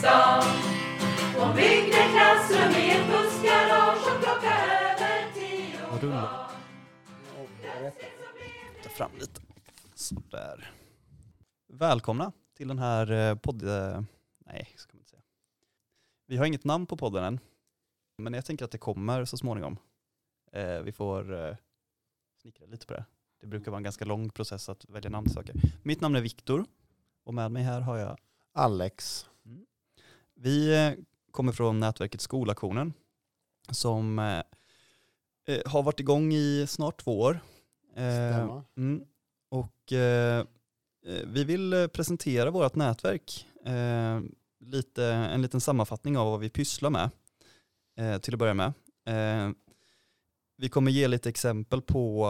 stan. Hon byggde klassrum i ett bussgarage och plockade över tio barn. Ta fram lite. Sådär. Välkomna till den här eh, podd... eh, Nej, ska man inte säga. Vi har inget namn på podden än. Men jag tänker att det kommer så småningom. Eh, Vi får snickra lite på det. Det brukar vara en ganska lång process att välja namn till saker. Mitt namn är Viktor och med mig här har jag Alex. Vi eh, kommer från nätverket Skolaktionen som eh, eh, har varit igång i snart två år. Stämmer. mm, och vi vill presentera vårt nätverk. Lite, en liten sammanfattning av vad vi pysslar med till att börja med. Vi kommer ge lite exempel på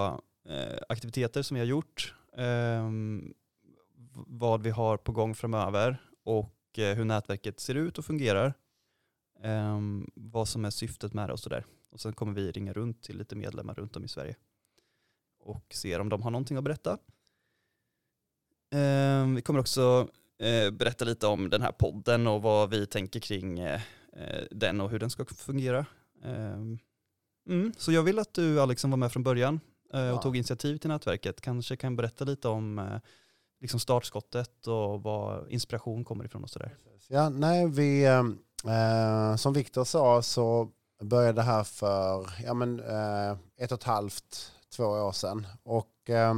aktiviteter som vi har gjort, vad vi har på gång framöver och hur nätverket ser ut och fungerar. Eh, vad som är syftet med det och sådär. Och sen kommer vi ringa runt till lite medlemmar runt om i Sverige och ser om de har någonting att berätta. Eh, vi kommer också eh, berätta lite om den här podden och vad vi tänker kring eh, eh, den och hur den ska fungera. Eh, mm, så jag vill att du Alex som var med från början eh, och Ja. tog initiativ till nätverket kanske kan berätta lite om eh, liksom startskottet och var inspiration kommer ifrån och sådär. Ja, nej, vi, eh, som Viktor sa så började det här för ja, men, eh, ett och ett halvt, två år sedan. Och, eh,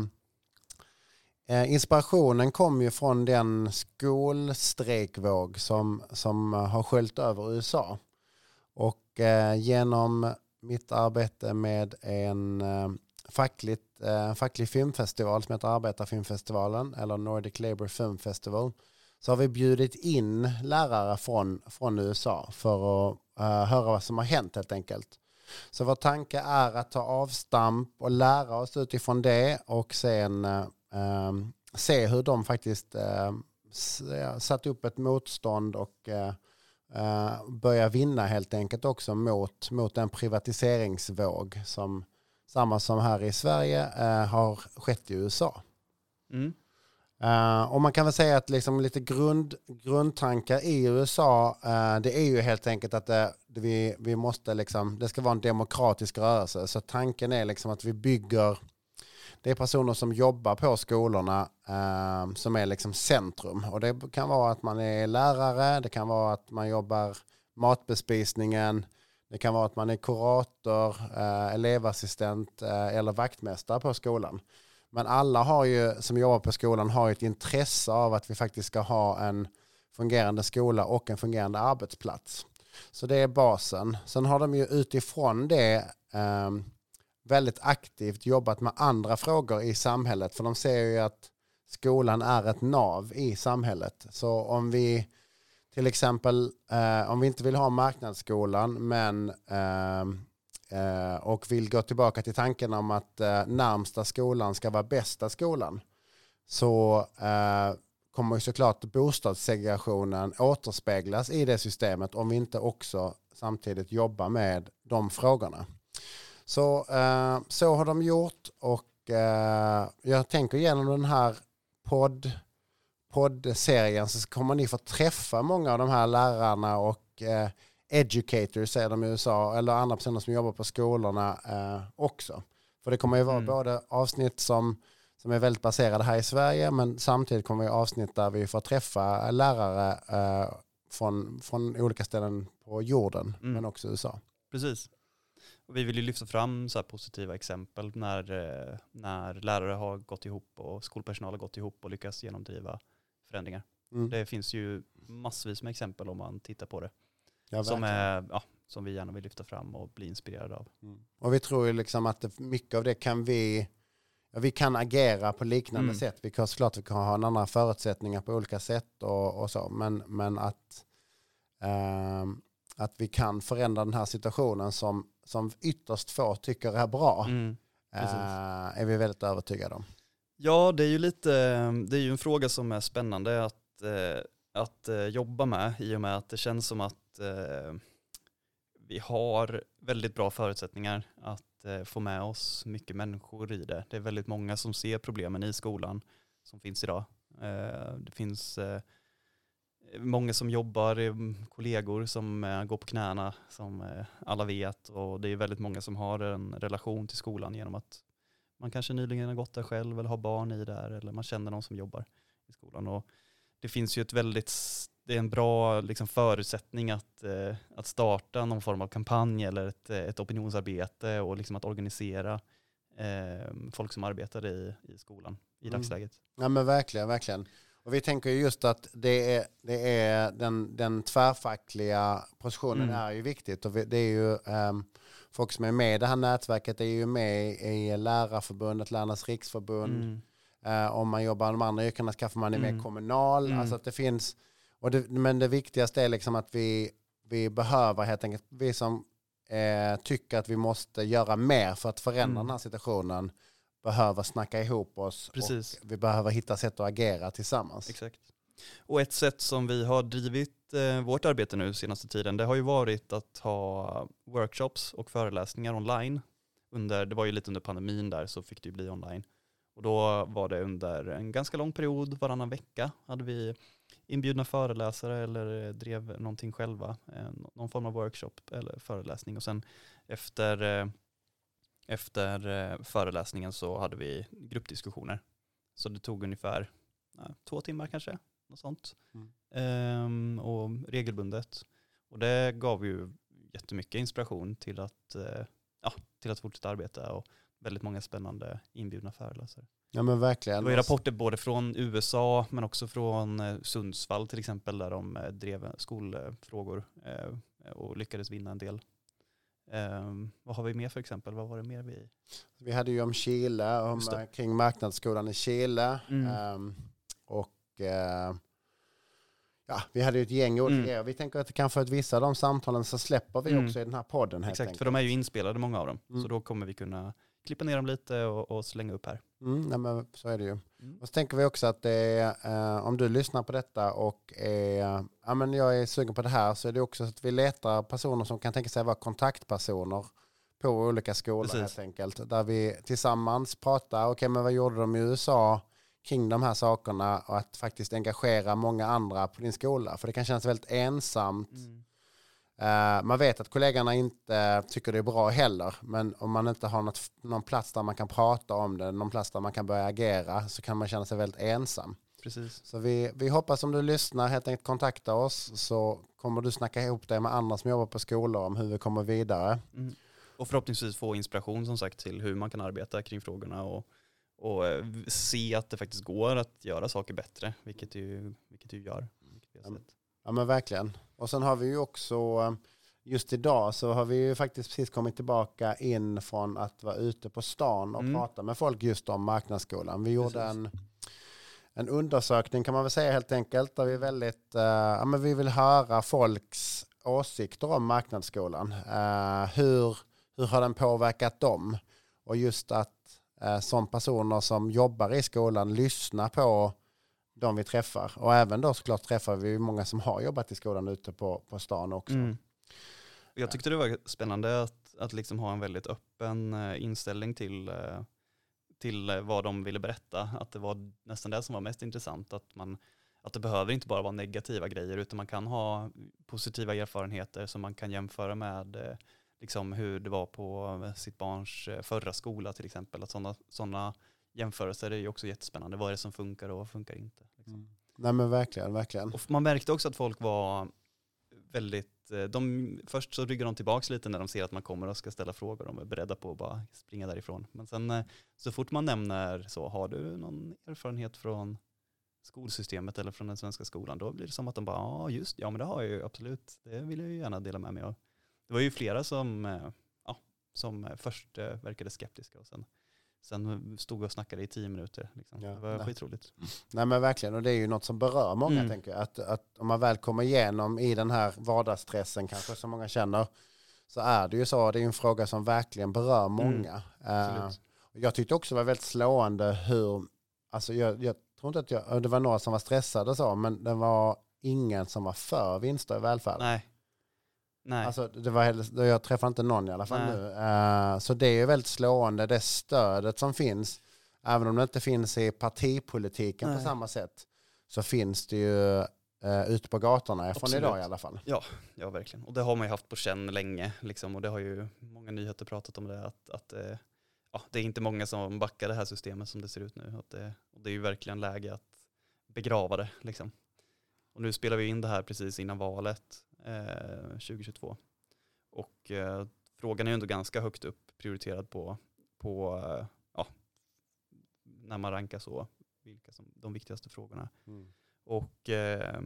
eh, inspirationen kom ju från den skolstrejkvåg som, som har sköljt över USA. Och eh, genom mitt arbete med en eh, fackligt, eh, facklig filmfestival som heter Arbetarfilmfestivalen eller Nordic Labour Film Festival så har vi bjudit in lärare från, från USA för att eh, höra vad som har hänt helt enkelt. Så vår tanke är att ta avstamp och lära oss utifrån det och sen eh, eh se hur de faktiskt eh, satt upp ett motstånd och eh, eh, börja vinna helt enkelt också mot, mot en privatiseringsvåg som samma som här i Sverige eh, har skett i USA. Mm. Uh, och man kan väl säga att liksom lite grund, grundtankar i USA, eh, det är ju helt enkelt att det, vi, vi måste liksom, det ska vara en demokratisk rörelse. Så tanken är liksom att vi bygger, det är personer som jobbar på skolorna eh, som är liksom centrum. Och det kan vara att man är lärare, det kan vara att man jobbar matbespisningen, det kan vara att man är kurator, eh, elevassistent eh, eller vaktmästare på skolan. Men alla har ju, som jobbar på skolan har ett intresse av att vi faktiskt ska ha en fungerande skola och en fungerande arbetsplats. Så det är basen. Sen har de ju utifrån det eh, väldigt aktivt jobbat med andra frågor i samhället. För de ser ju att skolan är ett nav i samhället. Så om vi till exempel, eh, om vi inte vill ha marknadsskolan men eh, eh, och vill gå tillbaka till tanken om att eh, närmsta skolan ska vara bästa skolan så eh, kommer ju såklart bostadssegregationen återspeglas i det systemet om vi inte också samtidigt jobbar med de frågorna. Så, eh, så har de gjort och eh, jag tänker genom den här podd, poddserien så kommer ni få träffa många av de här lärarna och eh, educators säger de i USA eller andra personer som jobbar på skolorna eh, också. För det kommer ju vara Mm. både avsnitt som, som är väldigt baserade här i Sverige men samtidigt kommer vi avsnitt där vi får träffa lärare eh, från, från olika ställen på jorden Mm. men också USA. Precis. Och vi vill ju lyfta fram så positiva exempel när, eh, när lärare har gått ihop och skolpersonal har gått ihop och lyckats genomdriva förändringar. Mm. Det finns ju massvis med exempel om man tittar på det. Ja, som, är, ja, som vi gärna vill lyfta fram och bli inspirerade av. Mm. Och vi tror ju liksom att det, mycket av det kan vi, ja, vi kan agera på liknande Mm. sätt. Vi kan såklart vi kan ha en andra förutsättningar på olika sätt och, och så. Men, men att, ehm, att vi kan förändra den här situationen som, som ytterst få tycker är bra Mm. eh, är vi väldigt övertygade om. Ja, det är ju lite, det är ju en fråga som är spännande att, eh, att eh, jobba med i och med att det känns som att eh, vi har väldigt bra förutsättningar att få med oss mycket människor i det. Det är väldigt många som ser problemen i skolan som finns idag. Det finns många som jobbar, kollegor som går på knäna som alla vet och det är väldigt många som har en relation till skolan genom att man kanske nyligen har gått där själv eller har barn i där eller man känner någon som jobbar i skolan. Och det finns ju ett väldigt, det är en bra liksom, förutsättning att, eh, att starta någon form av kampanj eller ett, eh, ett opinionsarbete och liksom att organisera eh, folk som arbetar i, i skolan i Mm. dagsläget. Ja men verkligen, verkligen. Och vi tänker ju just att det är, det är den, den tvärfackliga positionen Mm. är ju viktigt. Och det är ju ehm, folk som är med i det här nätverket är ju med i Lärarförbundet, Lärarnas riksförbund. Mm. Eh, om man jobbar i de andra yrkena kanske man är Mm. kommunal. Mm. Alltså att det finns, och det, men det viktigaste är liksom att vi, vi behöver helt enkelt, vi som eh, tycker att vi måste göra mer för att förändra Mm. den här situationen behöver snacka ihop oss Precis. och vi behöver hitta sätt att agera tillsammans. Exakt. Och ett sätt som vi har drivit eh, vårt arbete nu senaste tiden, det har ju varit att ha workshops och föreläsningar online. Under, det var ju lite under pandemin där så fick det ju bli online. Och då var det under en ganska lång period, varannan vecka, hade vi inbjudna föreläsare eller eh, drev någonting själva, eh, någon form av workshop eller föreläsning. Och sen efter, eh, efter eh, föreläsningen så hade vi gruppdiskussioner. Så det tog ungefär två timmar kanske, något sånt. Mm. Ehm, och regelbundet. Och det gav ju jättemycket inspiration till att, eh, ja, till att fortsätta arbeta och väldigt många spännande inbjudna föreläsare. Ja men Det verkligen. var ju rapporter både från USA men också från eh, Sundsvall till exempel där de eh, drev skolfrågor eh, och lyckades vinna en del. Ehm, vad har vi mer för exempel? Vad var det mer vi... Vi hade ju om Chile, om, det. kring marknadsskolan i Chile. Mm. Ehm, eh, ja, vi hade ju ett gäng olika Mm. grejer. Vi tänker att kanske att vissa av de samtalen så släpper vi Mm. också i den här podden Exakt, enkelt. för de är ju inspelade många av dem. Mm. Så då kommer vi kunna klippa ner dem lite och, och slänga upp här. Mm, nej, men så är det ju. Mm. Och så tänker vi också att det är, eh, om du lyssnar på detta och är, ja, men jag är sugen på det här så är det också så att vi letar personer som kan tänka sig vara kontaktpersoner på olika skolor Precis. helt enkelt. Där vi tillsammans pratar, okej men vad gjorde de i USA kring de här sakerna och att faktiskt engagera många andra på din skola. För det kan kännas väldigt ensamt. Mm. Eh, man vet att kollegorna inte tycker det är bra heller, men om man inte har något, någon plats där man kan prata om det, någon plats där man kan börja agera, så kan man känna sig väldigt ensam. Precis. Så vi, vi hoppas om du lyssnar, helt enkelt kontakta oss, så kommer du snacka ihop dig med andra som jobbar på skolor om hur vi kommer vidare. Mm. Och förhoppningsvis få inspiration som sagt till hur man kan arbeta kring frågorna och, och eh, se att det faktiskt går att göra saker bättre, vilket ju, vilket ju gör. Vilket Ja. Ja men verkligen. Och sen har vi ju också, eh, just idag så har vi ju faktiskt precis kommit tillbaka in från att vara ute på stan och Mm. prata med folk just om marknadsskolan. Vi gjorde Precis. en, en undersökning kan man väl säga helt enkelt, där vi väldigt, eh, ja men vi vill höra folks åsikter om marknadsskolan. Eh, hur, hur har den påverkat dem? Och just att som personer som jobbar i skolan lyssna på de vi träffar. Och även då såklart träffar vi många som har jobbat i skolan ute på, på stan också. Mm. Jag tyckte det var spännande att, att liksom ha en väldigt öppen eh, inställning till, eh, till eh, vad de ville berätta. Att det var nästan det som var mest intressant. Att, man, att det behöver inte bara vara negativa grejer utan man kan ha positiva erfarenheter som man kan jämföra med eh, liksom hur det var på eh, sitt barns eh, förra skola till exempel. Att sådana såna jämförelser är ju också jättespännande. Vad är det som funkar och vad funkar inte? Liksom. Mm. Nej men verkligen, verkligen. Och man märkte också att folk var väldigt, eh, de, först så ryggar de tillbaks lite när de ser att man kommer och ska ställa frågor. De är beredda på att bara springa därifrån. Men sen så fort man nämner så, har du någon erfarenhet från skolsystemet eller från den svenska skolan, då blir det som att de bara, ja just ja men det har jag ju absolut, det vill jag ju gärna dela med mig av. Det var ju flera som, eh, ja, som eh, först eh, verkade skeptiska och sen, sen stod vi och snackade i tio minuter. Liksom. Ja, det var nej. skitroligt. Nej men verkligen, och det är ju något som berör många Mm. tänker jag. Att, att om man väl kommer igenom i den här vardagsstressen kanske som många känner, så är det ju så, det är en fråga som verkligen berör många. Eh, Absolut. jag tyckte också det var väldigt slående hur, alltså jag, jag tror inte att jag, det var några som var stressade så, men det var ingen som var för vinster i välfärden. Nej. Nej. Alltså, det var, heller- jag träffar inte någon i alla fall Nej. nu. Eh, så det är ju väldigt slående, det stödet som finns, även om det inte finns i partipolitiken på Nej. samma sätt, så finns det ju eh, ute på gatorna från Absolut. idag i alla fall. Ja, verkligen. Och det har man ju haft på känn länge. Liksom, och det har ju många nyheter pratat om det. Att, att eh, ja, det är inte många som backar det här systemet som det ser ut nu. Att det, och det är ju verkligen läge att begrava det. Liksom. Och nu spelar vi in det här precis innan valet eh, 2022. Och eh, frågan är ju ändå ganska högt upp prioriterad på, på eh, ja, när man rankar så, vilka som de viktigaste frågorna. Och eh,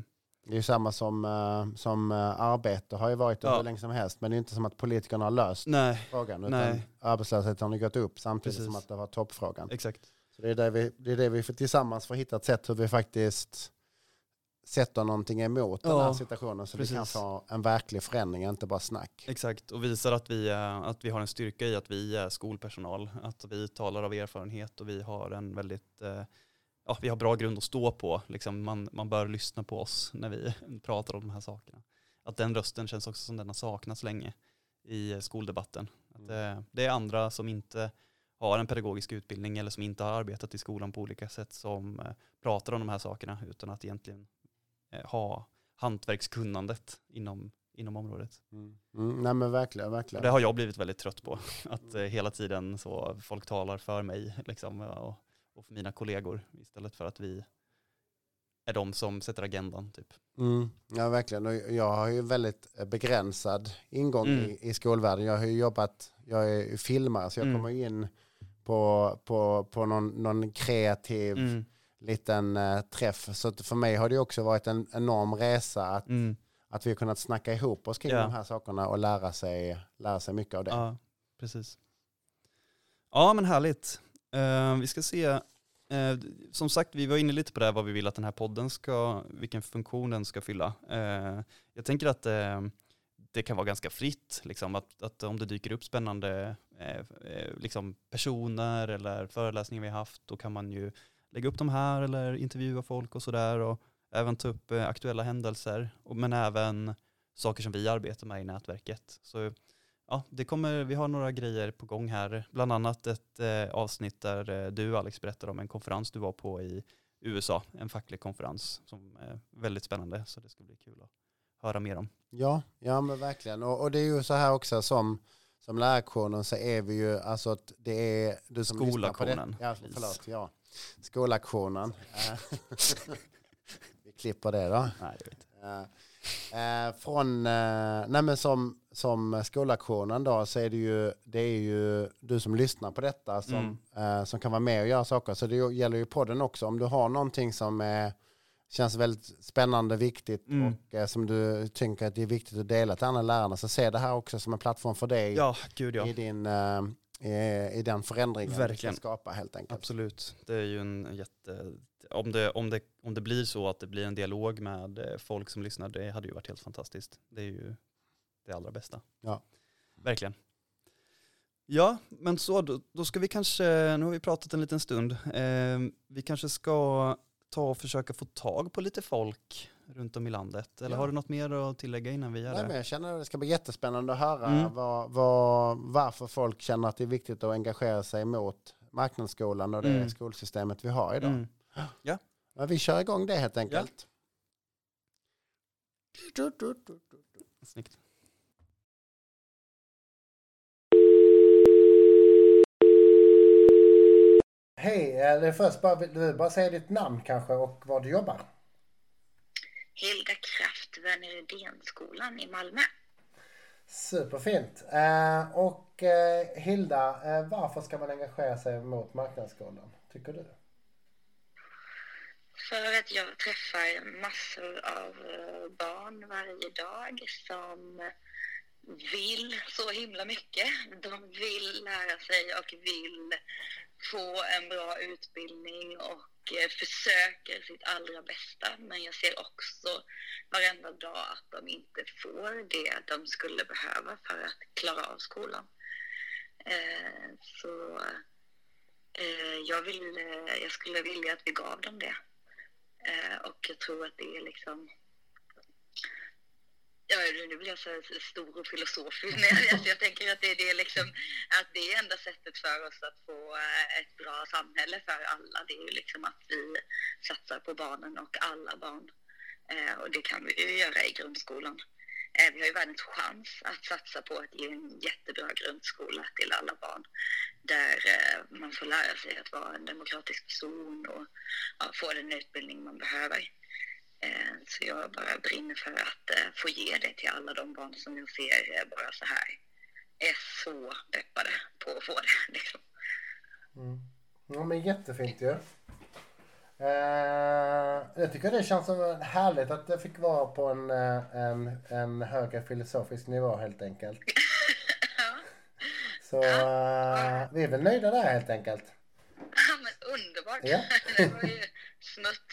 Det är ju samma som, eh, som eh, arbete har ju varit Ja. hur länge som helst. Men det är inte som att politikerna har löst nej, frågan. Utan Nej. arbetslösheten har gått upp samtidigt Precis. som att det var toppfrågan. exakt. Så det är det vi, det är det vi tillsammans får hitta ett sätt hur vi faktiskt sätter någonting emot den Ja, här situationen så vi kan precis. få en verklig förändring, inte bara snack. Exakt, och visar att vi, är, att vi har en styrka i att vi är skolpersonal. Att vi talar av erfarenhet och vi har en väldigt eh, ja, vi har bra grund att stå på. Liksom man, man bör lyssna på oss när vi pratar om de här sakerna. Att den rösten känns också som den har saknats länge i eh, skoldebatten. Att det, det är andra som inte har en pedagogisk utbildning eller som inte har arbetat i skolan på olika sätt som eh, pratar om de här sakerna utan att egentligen eh, ha hantverkskunnandet inom, inom området. Mm. Mm, nej men verkligen, Och verkligen. det har jag blivit väldigt trött på. Att eh, hela tiden så folk talar för mig liksom, och, och för mina kollegor istället för att vi är de som sätter agendan. Typ. Mm, ja, verkligen. Och jag har ju väldigt eh, begränsad ingång Mm. i, i skolvärlden. Jag har ju jobbat, jag är filmare så jag Mm. kommer in på, på, på någon, någon kreativ Mm. Liten eh, träff. Så för mig har det också varit en enorm resa att, Mm. att vi har kunnat snacka ihop oss kring Ja. de här sakerna och lära sig, lära sig mycket av det. Ja, precis. Ja, men härligt. Eh, vi ska se. Eh, som sagt, vi var inne lite på det här, vad vi vill att den här podden ska, vilken funktion den ska fylla. Eh, jag tänker att det kan vara ganska fritt, liksom, att, att om det dyker upp spännande liksom personer eller föreläsningar vi har haft, då kan man ju lägga upp de här eller intervjua folk och sådär och även ta upp eh, aktuella händelser, men även saker som vi arbetar med i nätverket. Så ja, det kommer, vi har några grejer på gång här. Bland annat ett eh, avsnitt där eh, du Alex berättar om en konferens du var på i USA. En facklig konferens som är väldigt spännande. Så det ska bli kul att höra mer om. Ja, ja men verkligen. Och, och det är ju så här också som, som lärarktionen så är vi ju, alltså att det är du som. Skolaktionen, Ja, förlåt, ja. Skolaktionen. Vi klipper det då. Nej, vet. inte. Eh, från, eh, nej men som, som skolaktionen då så är det ju, det är ju du som lyssnar på detta som, Mm. eh, som kan vara med och göra saker. Så det gäller ju podden också. Om du har någonting som är, känns väldigt spännande, viktigt Mm. och eh, som du tycker att det är viktigt att dela till andra lärarna så se det här också som en plattform för dig Ja, gud ja. i, din, eh, i, i den förändringen Verkligen. ska skapa helt enkelt. Absolut. Det är ju en jätte... Om det, om, det, om det blir så att det blir en dialog med eh, folk som lyssnar, det hade ju varit helt fantastiskt. Det är ju det allra bästa. Ja. Verkligen. Ja, men så då, då ska vi kanske, nu har vi pratat en liten stund, eh, vi kanske ska ta och försöka få tag på lite folk runt om i landet. Eller Ja. har du något mer att tillägga innan vi gör Nej, det? men jag känner att det ska bli jättespännande att höra Mm. vad, vad, varför folk känner att det är viktigt att engagera sig mot marknadsskolan och det Mm. skolsystemet vi har idag. Mm. Men vi kör igång det helt enkelt. Snyggt. Hej, eller först bara, vill du bara säga ditt namn kanske och var du jobbar? Hilda Kraft, Werner Rydénskolan i Malmö. Superfint. Eh, och eh, Hilda, eh, varför ska man engagera sig mot marknadsskolan, tycker du? För att jag träffar massor av barn varje dag som vill så himla mycket. De vill lära sig och vill få en bra utbildning och eh, försöker sitt allra bästa. Men jag ser också varenda dag att de inte får det de skulle behöva för att klara av skolan. Eh, Så eh, jag, vill, eh, jag skulle vilja att vi gav dem det. Eh, och jag tror att det är liksom... Ja, nu blir jag så stor och filosofisk. Men jag, alltså jag tänker att det, det är liksom att det är enda sättet för oss att få eh, ett bra samhälle för alla. Det är ju liksom att vi satsar på barnen och alla barn Eh, och det kan vi ju göra i grundskolan. Eh, vi har ju världens chans att satsa på att ge en jättebra grundskola till alla barn där eh, man får lära sig att vara en demokratisk person och ja, få den utbildning man behöver. Eh, så jag bara brinner för att eh, få ge det till alla de barn som jag ser eh, bara så här är så peppade på att få det. Liksom. Mm. Ja men jättefint ju. Eh, jag tycker det känns som härligt att det fick vara på en, en, en högre filosofisk nivå helt enkelt. ja. Så eh, vi är väl nöjda där helt enkelt. ja, men underbart. Ja. det var ju smutt.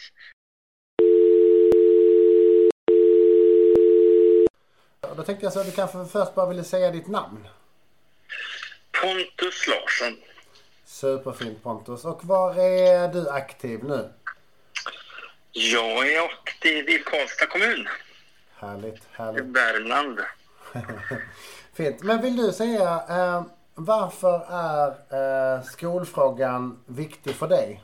Och Då tänkte jag så att du kanske först bara ville säga ditt namn. Pontus Larsson. Superfint Pontus. Och var är du aktiv nu? Jag är aktiv i Karlstad kommun Härligt, i härligt. Värmland. Fint. Men vill du säga eh, varför är eh, skolfrågan viktig för dig?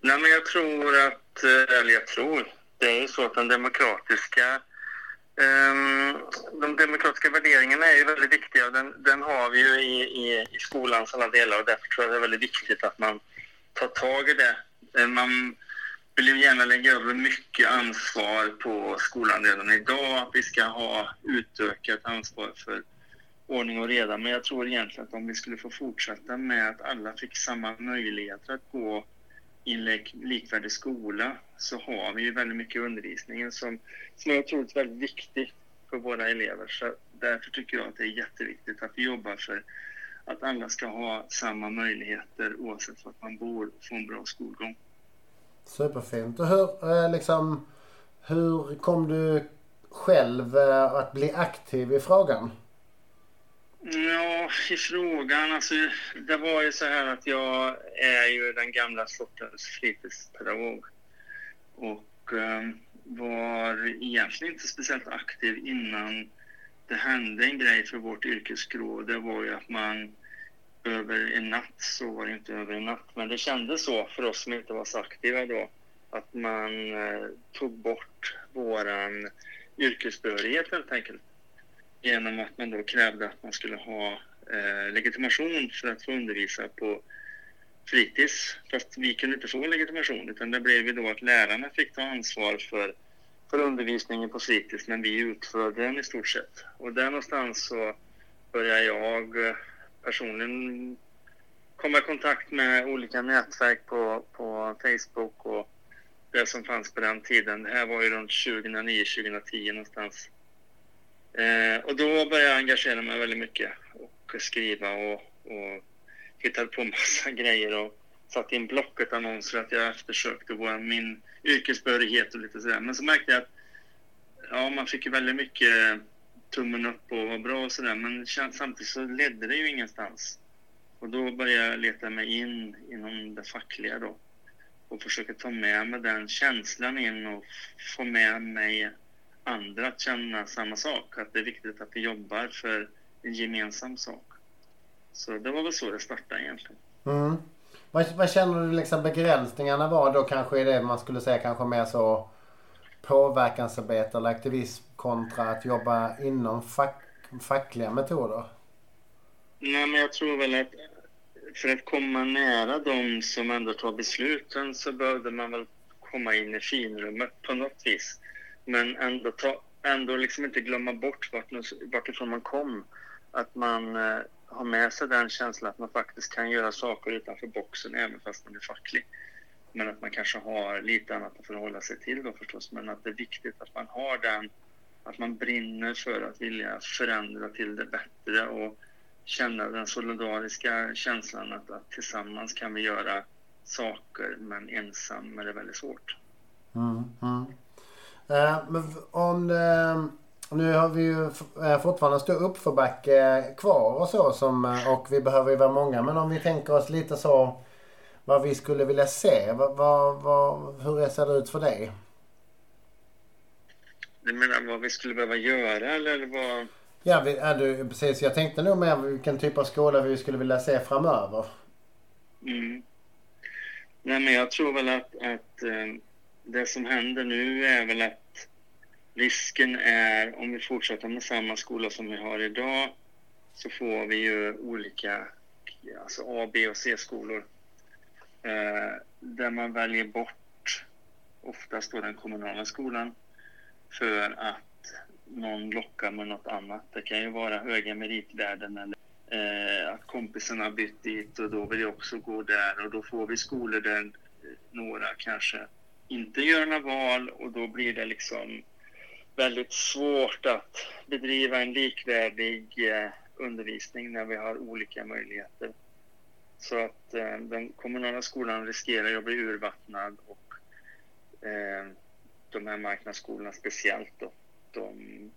Nej, men jag tror att, eh, eller jag tror, det är så att den demokratiska Ehm, de demokratiska värderingarna är ju väldigt viktiga och den, den har vi ju i, i, i skolans alla delar och därför tror jag det är väldigt viktigt att man tar tag i det. Ehm, man vill ju gärna lägga över mycket ansvar på skolan redan idag, att vi ska ha utökat ansvar för ordning och reda. Men jag tror egentligen att om vi skulle få fortsätta med att alla fick samma möjligheter att gå i en likvärdig skola så har vi ju väldigt mycket undervisning som, som är otroligt är väldigt viktig för våra elever. Så därför tycker jag att det är jätteviktigt att vi jobbar för att alla ska ha samma möjligheter oavsett var man bor och få en bra skolgång. Superfint. Och hur, eh, liksom, hur kom du själv eh, att bli aktiv i frågan? Ja, i frågan, alltså det var ju så här att jag är ju den gamla sortens fritidspedagog. Och eh, var egentligen inte speciellt aktiv innan det hände en grej för vårt yrkesgrå. Det var ju att man över en natt, så var det inte över en natt, men det kändes så för oss som inte var så aktiva då, att man eh, tog bort våran yrkesbehörighet helt enkelt genom att man då krävde att man skulle ha eh, legitimation för att få undervisa på fritids. Fast vi kunde inte få legitimation utan det blev ju då att lärarna fick ta ansvar för, för undervisningen på fritids men vi utförde den i stort sett. Och där någonstans så började jag eh, personligen komma i kontakt med olika nätverk på, på Facebook och det som fanns på den tiden. Det här var ju runt 2009-2010 någonstans. Eh, och då började jag engagera mig väldigt mycket och skriva och, och hittade på massa grejer och satte in Blocket-annonser att jag eftersökte vår, min yrkesbehörighet och lite sådär. Men så märkte jag att ja, man fick ju väldigt mycket tummen upp och var bra och sådär men samtidigt så ledde det ju ingenstans. Och då började jag leta mig in inom det fackliga då och försöka ta med mig den känslan in och få med mig andra att känna samma sak. Att det är viktigt att vi jobbar för en gemensam sak. Så det var väl så det startade egentligen. Mm. Vad, vad känner du liksom begränsningarna var då kanske i det man skulle säga kanske mer så påverkansarbete eller aktivism kontra att jobba inom fack, fackliga metoder? Nej, men jag tror väl att för att komma nära de som ändå tar besluten så behövde man väl komma in i finrummet på något vis. Men ändå, ta, ändå liksom inte glömma bort vart, vartifrån man kom. Att man eh, har med sig den känslan att man faktiskt kan göra saker utanför boxen även fast man är facklig. Men att man kanske har lite annat att förhålla sig till då förstås. Men att det är viktigt att man har den, att man brinner för att vilja förändra till det bättre och känna den solidariska känslan att, att tillsammans kan vi göra saker men ensam är det väldigt svårt. Mm, mm. Eh, men om, eh, nu har vi ju eh, fortfarande stå upp för backe kvar och så som, och vi behöver ju vara många. Men om vi tänker oss lite så vad vi skulle vilja se. Vad, vad, vad, hur ser det ut för dig? Du menar vad vi skulle behöva göra eller vad? Ja, vi, är du, precis. Jag tänkte nog mer vilken typ av skola vi skulle vilja se framöver. Mm. Nej men jag tror väl att, att eh, det som händer nu är väl att risken är, om vi fortsätter med samma skola som vi har idag, så får vi ju olika alltså A, B och C-skolor. Eh, där man väljer bort oftast då den kommunala skolan för att någon lockar med något annat. Det kan ju vara höga meritvärden eller eh, att kompisarna har bytt dit och då vill jag också gå där och då får vi skolor där några kanske inte göra några val och då blir det liksom väldigt svårt att bedriva en likvärdig eh, undervisning när vi har olika möjligheter. Så att eh, den kommunala skolan riskerar att bli urvattnad och eh, de här marknadsskolorna speciellt då, de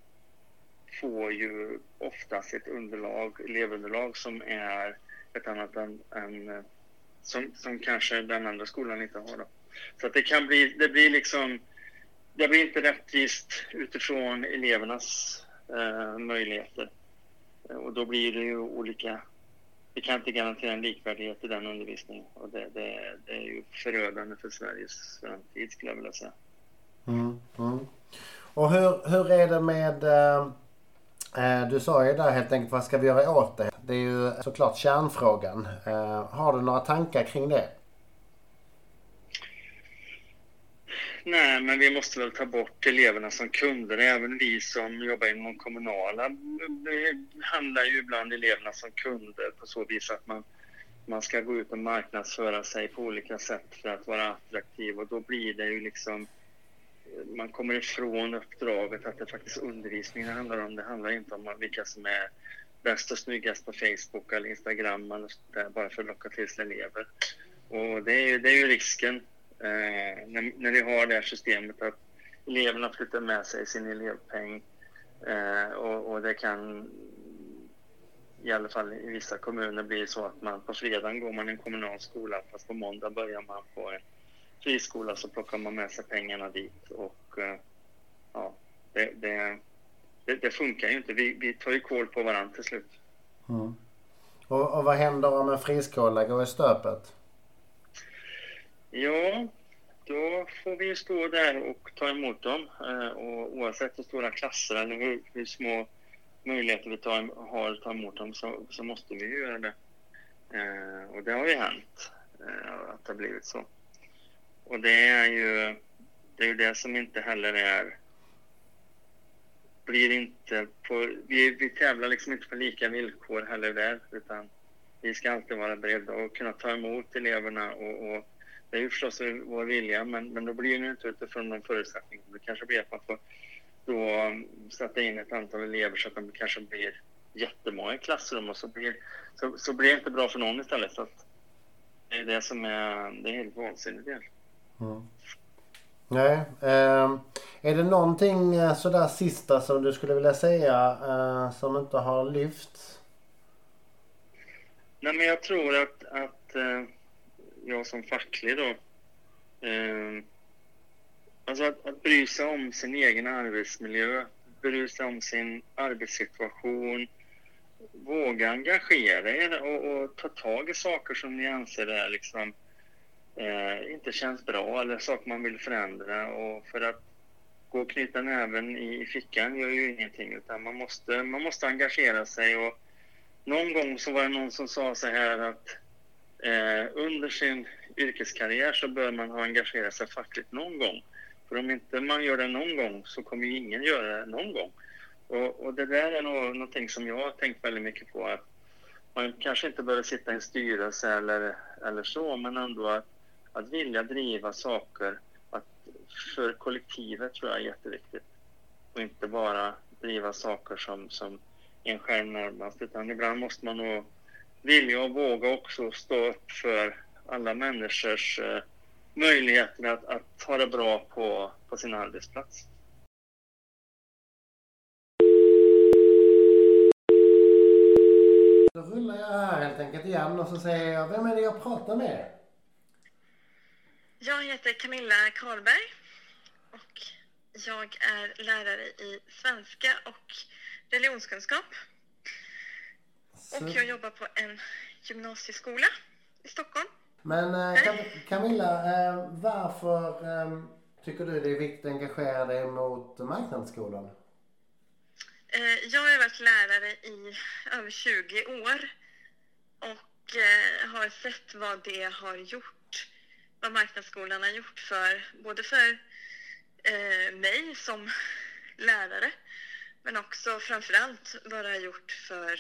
får ju oftast ett underlag, elevunderlag som är ett annat än, än eh, som, som kanske den andra skolan inte har. Då. Så att det kan bli, det blir liksom, det blir inte rättvist utifrån elevernas eh, möjligheter. Och då blir det ju olika, vi kan inte garantera en likvärdighet i den undervisningen och det, det, det är ju förödande för Sveriges framtid skulle jag vilja säga. Mm, mm. Och hur, hur är det med eh, Eh, du sa ju där helt enkelt, vad ska vi göra åt det? Det är ju såklart kärnfrågan. Eh, har du några tankar kring det? Nej, men vi måste väl ta bort eleverna som kunder. Även vi som jobbar inom kommunala handlar ju ibland eleverna som kunder på så vis att man, man ska gå ut och marknadsföra sig på olika sätt för att vara attraktiv och då blir det ju liksom man kommer ifrån uppdraget att det faktiskt undervisningen handlar om. Det handlar inte om vilka som är bäst och snyggast på Facebook eller Instagram eller där, bara för att locka till sig elever. Och det är, det är ju risken eh, när, när vi har det här systemet att eleverna flyttar med sig sin elevpeng eh, och, och, det kan i alla fall i vissa kommuner bli så att man på fredagen går man i en kommunal skola fast på måndag börjar man på en friskola så plockar man med sig pengarna dit och eh, ja, det, det, det, det funkar ju inte. Vi, vi tar ju koll på varandra till slut. Mm. Och, och vad händer om en friskola går i stöpet? Ja, då får vi stå där och ta emot dem. Eh, och oavsett hur stora klasser eller hur, hur små möjligheter vi tar, har att ta emot dem så, så måste vi göra det. Eh, och det har ju hänt att det har blivit så. Och det är ju det, är det som inte heller är blir inte på, vi, vi tävlar liksom inte på lika villkor heller där utan vi ska alltid vara beredda och kunna ta emot eleverna och, och det är ju förstås vår vilja men, men då blir det inte utifrån de förutsättningarna. Det kanske blir att man får då um, sätta in ett antal elever så att de kanske blir jättemånga i klassrum och så blir, så, så blir det inte bra för någon istället. Så att det är det som är, det är helt vansinnigt egentligen. Mm. Nej. Eh, är det någonting eh, sådär sista som du skulle vilja säga eh, som inte har lyfts? Nej men jag tror att, att eh, jag som facklig då eh, Alltså att, att bry sig om sin egen arbetsmiljö, bry sig om sin arbetssituation, våga engagera er och, och ta tag i saker som ni anser är liksom eh, inte känns bra eller saker man vill förändra. Och för att gå och knyta näven i fickan gör ju ingenting utan man måste, man måste engagera sig. Och någon gång så var det någon som sa så här att eh, under sin yrkeskarriär så bör man ha engagerat sig fackligt någon gång. För om inte man gör det någon gång så kommer ju ingen göra det någon gång. Och, och det där är nog någonting som jag har tänkt väldigt mycket på. att Man kanske inte behöver sitta i en styrelse eller, eller så, men ändå att att vilja driva saker att för kollektivet tror jag är jätteviktigt. Och inte bara driva saker som, som en själv närmast utan ibland måste man nog vilja och våga också stå upp för alla människors eh, möjligheter att, att ha det bra på, på sin arbetsplats. Då rullar jag här helt enkelt igen och så säger jag, vem är det jag pratar med? Jag heter Camilla Karlberg och jag är lärare i svenska och religionskunskap. Och jag jobbar på en gymnasieskola i Stockholm. Men eh, Cam Camilla, eh, varför, eh, tycker du det är viktigt att engagera dig mot marknadsskolan? Eh, jag har varit lärare i över 20 år och eh, har sett vad det har gjort, vad marknadsskolan har gjort för både för eh, mig som lärare men också framförallt vad det har gjort för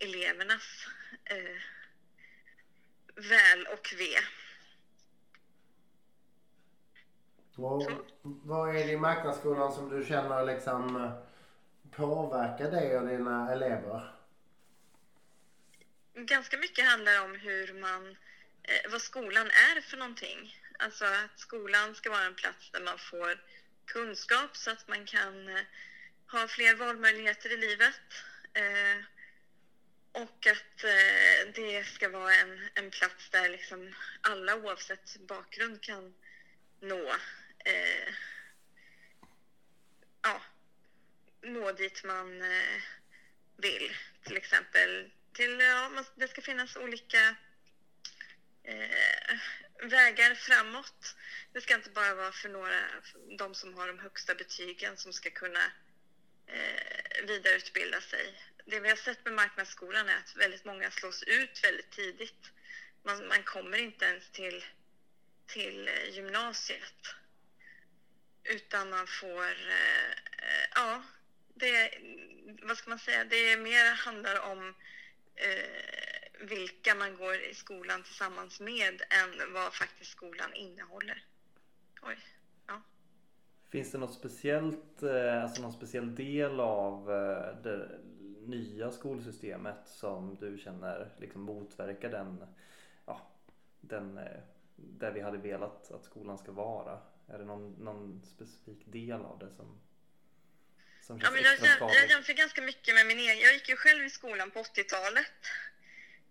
elevernas eh, väl och ve. Och vad är det i marknadsskolan som du känner liksom eh, påverkar dig och dina elever? Ganska mycket handlar om hur man, Eh, vad skolan är för någonting. Alltså att skolan ska vara en plats där man får kunskap så att man kan eh, ha fler valmöjligheter i livet. Eh, och att eh, det ska vara en, en plats där liksom alla oavsett bakgrund kan nå, eh, ja, nå dit man eh, vill. Till exempel, till, ja, man- det ska finnas olika eh, vägar framåt. Det ska inte bara vara för några, de som har de högsta betygen som ska kunna eh, vidareutbilda sig. Det vi har sett med marknadsskolan är att väldigt många slås ut väldigt tidigt. Man, man kommer inte ens till, till eh, gymnasiet. Utan man får, eh, eh, ja, det, vad ska man säga, det är mer handlar om eh, vilka man går i skolan tillsammans med än vad faktiskt skolan innehåller. Oj, ja. Finns det något speciellt, eh, alltså någon speciell del av eh, det nya skolsystemet som du känner liksom motverkar den, ja, den, eh, där vi hade velat att skolan ska vara? Är det någon, någon specifik del av det som, Ja, men jag, skadlig? jag jämför ganska mycket med min egen. Jag gick ju själv i skolan på 80-talet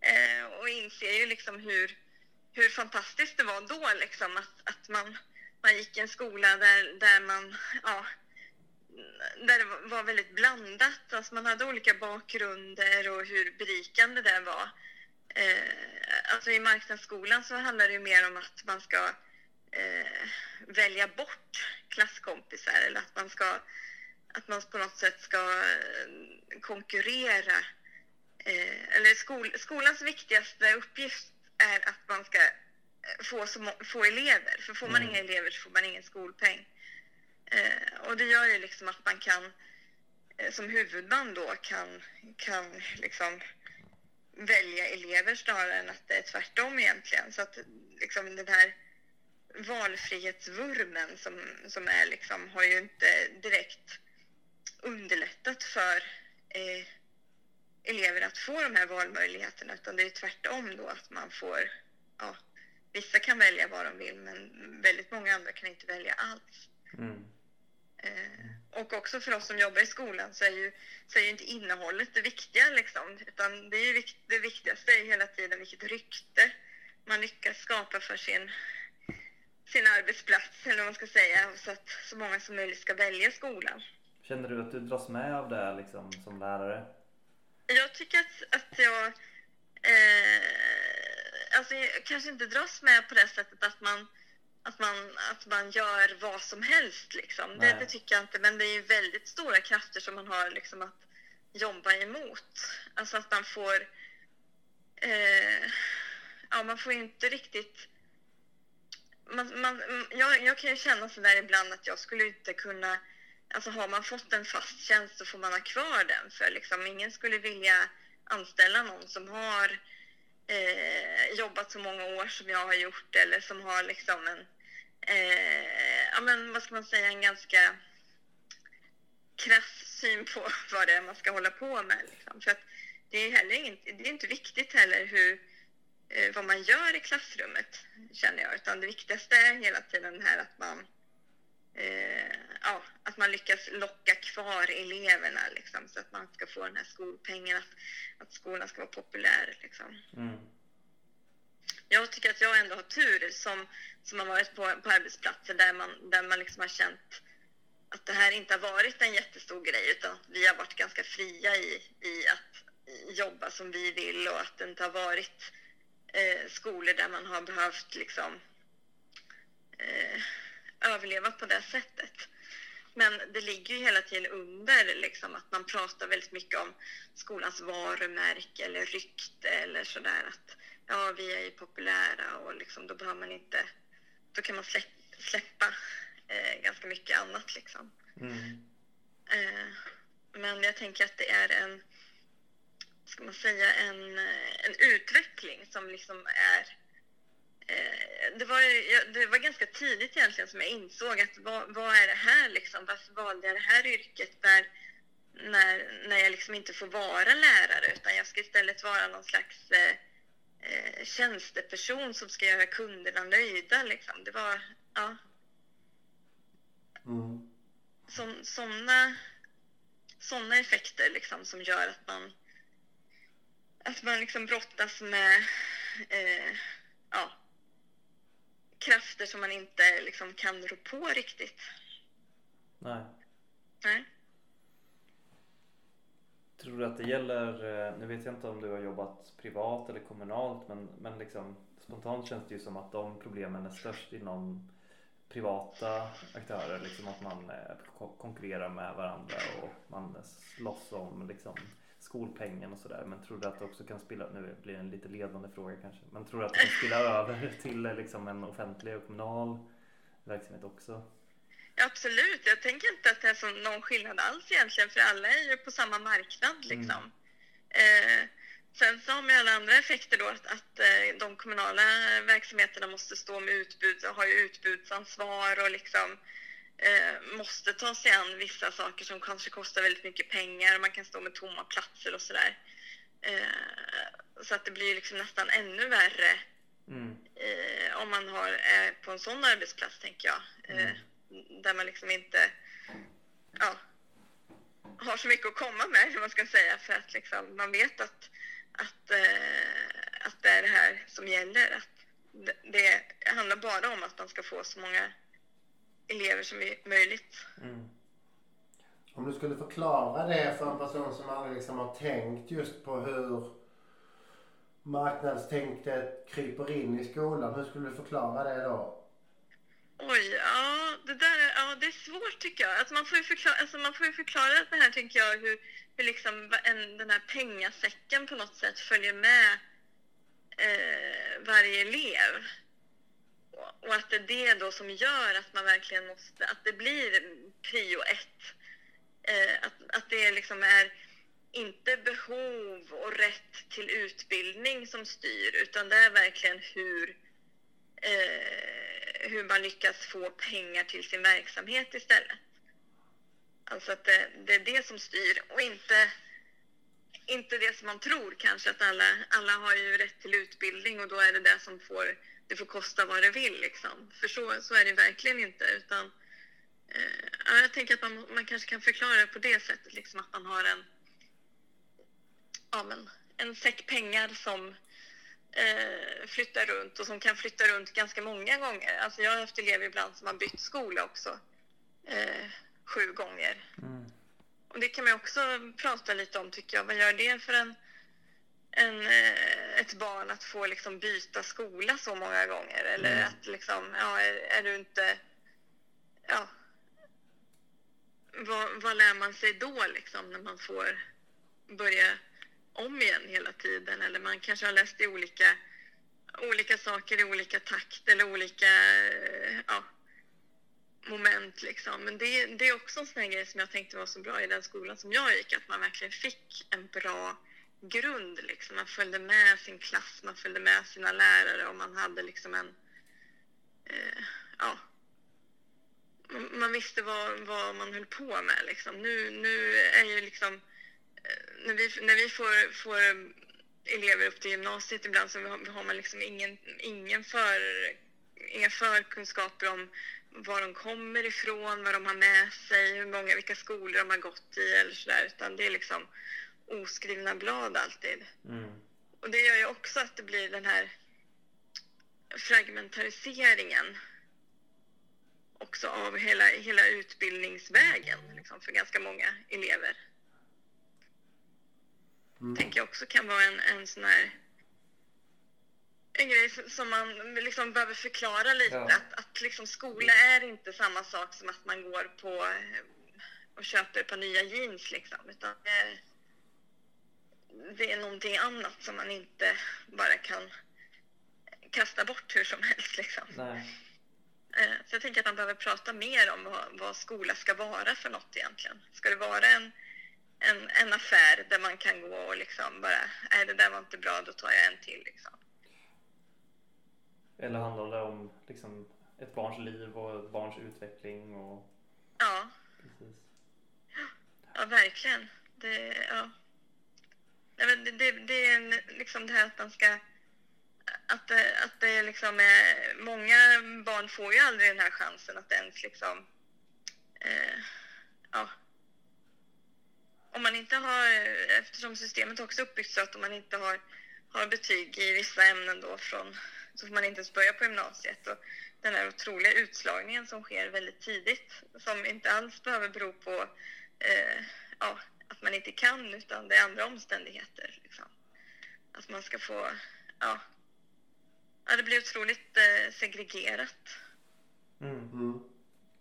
eh, och inser ju liksom hur, hur fantastiskt det var då, liksom, att, att man, man gick i en skola där, där man, ja, där det var- väldigt blandat. Alltså man hade olika bakgrunder och hur berikande det var. Eh, alltså i marknadsskolan så handlar det ju mer om att man ska eh, välja bort klasskompisar eller att man ska att man på något sätt ska eh, konkurrera. Eh, eller skol, skolans viktigaste uppgift är att man ska eh, få, så, få elever. För får man Mm. inga elever så får man ingen skolpeng. Eh, och det gör ju liksom att man kan eh, som huvudman då kan, kan liksom välja elever snarare än att det är tvärtom egentligen. Så att liksom den här valfrihetsvurmen som, som är liksom, har ju inte direkt underlättat för eh, elever att få de här valmöjligheterna utan det är tvärtom då att man får, ja, vissa kan välja vad de vill men väldigt många andra kan inte välja alls. Mm. Eh, och också för oss som jobbar i skolan så är ju, så är ju inte innehållet det viktiga liksom, utan det, är vikt, det viktigaste är ju hela tiden vilket rykte man lyckas skapa för sin, sin arbetsplats, eller vad man ska säga, så att så många som möjligt ska välja skolan. Känner du att du dras med av det liksom, som lärare? Jag tycker att, att jag eh, alltså jag kanske inte dras med på det sättet att man, att man, att man gör vad som helst. Liksom. Det, det tycker jag inte, men det är ju väldigt stora krafter som man har liksom, att jobba emot. Alltså att man får... Eh, ja, man får ju inte riktigt... Man, man, jag, jag kan ju känna sådär ibland att jag skulle inte kunna... Alltså har man fått en fast tjänst så får man ha kvar den. För liksom, ingen skulle vilja anställa någon som har eh, jobbat så många år som jag har gjort eller som har liksom en, eh, ja men vad ska man säga, en ganska krass syn på vad det är man ska hålla på med. Liksom. För att det är heller inget, det är inte viktigt heller hur, eh, vad man gör i klassrummet, känner jag. Utan det viktigaste är hela tiden det här att man, eh, ja, att man lyckas locka kvar eleverna liksom, så att man ska få den här skolpengen, att, att skolan ska vara populär. Liksom. Mm. Jag tycker att jag ändå har tur som, som har varit på, på arbetsplatser där man, där man liksom har känt att det här inte har varit en jättestor grej utan att vi har varit ganska fria i, i att jobba som vi vill och att det inte har varit eh, skolor där man har behövt liksom eh, överleva på det sättet. Men det ligger ju hela tiden under liksom, att man pratar väldigt mycket om skolans varumärke eller rykte eller sådär att ja, vi är ju populära och liksom, då behöver man inte, då kan man släppa, släppa eh, ganska mycket annat liksom. Mm. Eh, men jag tänker att det är en, ska man säga, en, eh, en utveckling som liksom är det var, det var ganska tidigt egentligen som jag insåg att vad, vad är det här liksom? Varför valde jag det här yrket när, när, när jag liksom inte får vara lärare utan jag ska istället vara någon slags eh, eh, tjänsteperson som ska göra kunderna nöjda liksom. Det var, ja, Mm. som, såna, såna effekter liksom som gör att man att man liksom brottas med eh, ja, krafter som man inte liksom kan rå på riktigt. Nej. Nej. Tror du att det gäller, eh, nu vet jag inte om du har jobbat privat eller kommunalt men, men liksom spontant känns det ju som att de problemen är störst inom privata aktörer. Liksom att man eh, ko- konkurrerar med varandra och man slåss om liksom skolpengen och sådär. Men tror du att det också kan spilla, nu blir det en lite ledande fråga kanske, men tror du att det kan spilla över till liksom en offentlig och kommunal verksamhet också? Ja, absolut. Jag tänker inte att det är så någon skillnad alls egentligen för alla är ju på samma marknad liksom. Eh, sen så har man ju alla andra effekter då att, att eh, de kommunala verksamheterna måste stå med utbud och har ju utbudsansvar och liksom eh, måste ta sig an vissa saker som kanske kostar väldigt mycket pengar. Man kan stå med tomma platser och sådär. Eh, så att det blir liksom nästan ännu värre Mm. eh, om man har, är på en sån arbetsplats, tänker jag. Eh, Där man liksom inte ja, har så mycket att komma med, hur man ska säga, för att liksom, man vet att, att, eh, att det är det här som gäller. Att det, det handlar bara om att man ska få så många elever som är möjligt. Mm. Om du skulle förklara det för en person som aldrig liksom har tänkt just på hur marknadstänket kryper in i skolan. Hur skulle du förklara det då? Oj, ja, det där är, ja, det är svårt tycker jag. Alltså man, får ju förklara, alltså man får förklara det här, tänker jag, hur, hur liksom en, den här pengasäcken på något sätt följer med eh, varje elev. Och, att det är det då som gör att man verkligen måste, att det blir prio ett. Eh, att, att det liksom är inte behov och rätt till utbildning som styr, utan det är verkligen hur eh, hur man lyckas få pengar till sin verksamhet istället. Alltså att det, det är det som styr och inte, inte det som man tror kanske att alla, alla har ju rätt till utbildning och då är det det som får, det får kosta vad det vill liksom. För så, så är det verkligen inte utan eh, ja, jag tänker att man, man kanske kan förklara det på det sättet liksom att man har en ja, men, en säck pengar som eh, flyttar runt och som kan flytta runt ganska många gånger. Alltså jag har haft elever ibland som har bytt skola också. Eh, sju gånger. Mm. Och det kan man också prata lite om tycker jag. Vad gör det för en, en, eh, ett barn att få liksom byta skola så många gånger? Eller Mm. att liksom, ja, är, är du inte... Ja. Vad, vad lär man sig då liksom när man får börja om igen hela tiden? Eller man kanske har läst i olika, olika saker i olika takt eller olika eh, ja, moment liksom. Men det, det är också en sån här grej som jag tänkte var så bra i den skolan som jag gick, att man verkligen fick en bra grund liksom. Man följde med sin klass, man följde med sina lärare och man hade liksom en, eh, ja, man, visste vad, vad man höll på med liksom. Nu, nu är ju liksom, eh, när vi, när vi får, får elever upp till gymnasiet ibland så har har man liksom ingen, ingen för, inga förkunskaper om var de kommer ifrån, vad de har med sig, hur många, vilka skolor de har gått i eller sådär, utan det är liksom oskrivna blad alltid. Mm. Och det gör ju också att det blir den här fragmentariseringen också av hela, hela utbildningsvägen liksom, för ganska många elever. Mm. tänker jag också kan vara en, en sån här en grej som man liksom behöver förklara lite. Ja. Att, att liksom skola är inte samma sak som att man går på eh, och köper ett par nya jeans liksom. Utan det, det är någonting annat som man inte bara kan kasta bort hur som helst liksom. Eh, Så jag tänker att man behöver prata mer om vad, vad skola ska vara för något egentligen. Ska det vara en, en, en affär där man kan gå och liksom bara, nej det där var inte bra, då tar jag en till liksom. Eller handlar det om liksom, ett barns liv och ett barns utveckling? Och, Ja, precis. ja verkligen. Det, ja. Det, det, det är en, liksom det här att man ska att, att det liksom är, många barn får ju aldrig den här chansen att ens liksom, eh, ja. Om man inte har, eftersom systemet också är uppbyggt så att om man inte har, har betyg i vissa ämnen då från, så får man inte ens börja på gymnasiet. Och den här otroliga utslagningen som sker väldigt tidigt, som inte alls behöver bero på eh, ja, att man inte kan, utan det är andra omständigheter. Liksom. Att man ska få, ja, ja det blir otroligt eh, segregerat. Mm. Mm.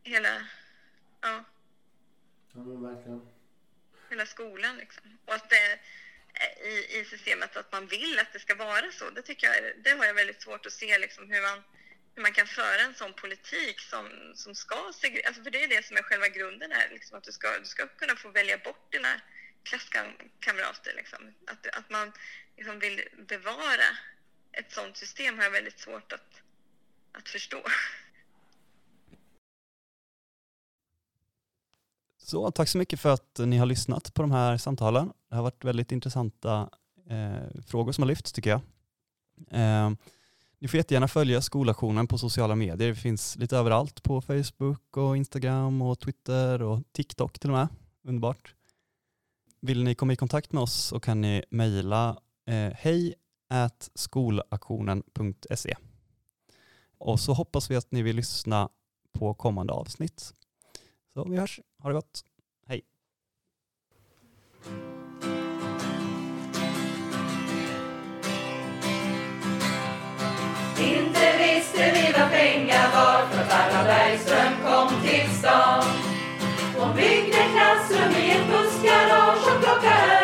Hela, ja, Ja, men verkligen. hela skolan liksom. Och att det är i, i systemet att man vill att det ska vara så, det tycker jag, det har jag väldigt svårt att se liksom hur man, man kan föra en sån politik som, som ska segregera, alltså för det är det som är själva grunden här, liksom, att du ska, du ska kunna få välja bort dina klasskamrater liksom. Att, att man liksom vill bevara ett sånt system har jag väldigt svårt att, att förstå. Så tack så mycket för att ni har lyssnat på de här samtalen. Det har varit väldigt intressanta eh, frågor som har lyfts tycker jag. Eh, ni får jättegärna följa skolaktionen på sociala medier. Det finns lite överallt på Facebook och Instagram och Twitter och TikTok till och med. Underbart. Vill ni komma i kontakt med oss så kan ni mejla eh, hej skolaktionen.se och så hoppas vi att ni vill lyssna på kommande avsnitt. Så vi hörs. Ha det gott. Hej. Inte visste vi vad pengar var för att alla Bergström kom till stan. Hon byggde klassrum i ett bussgarage och plockade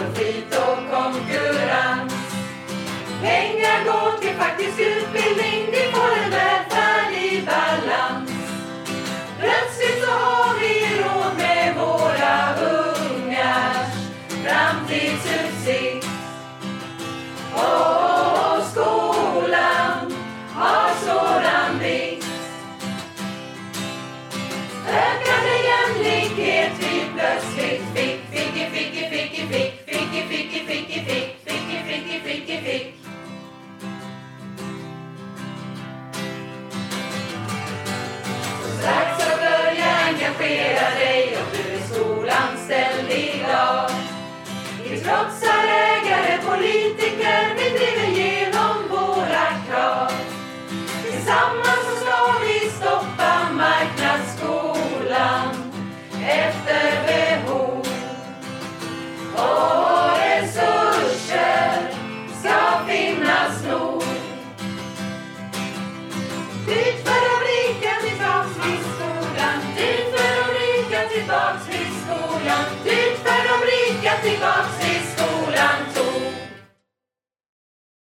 profit och konkurrens. Pengar går till faktisk utbildning,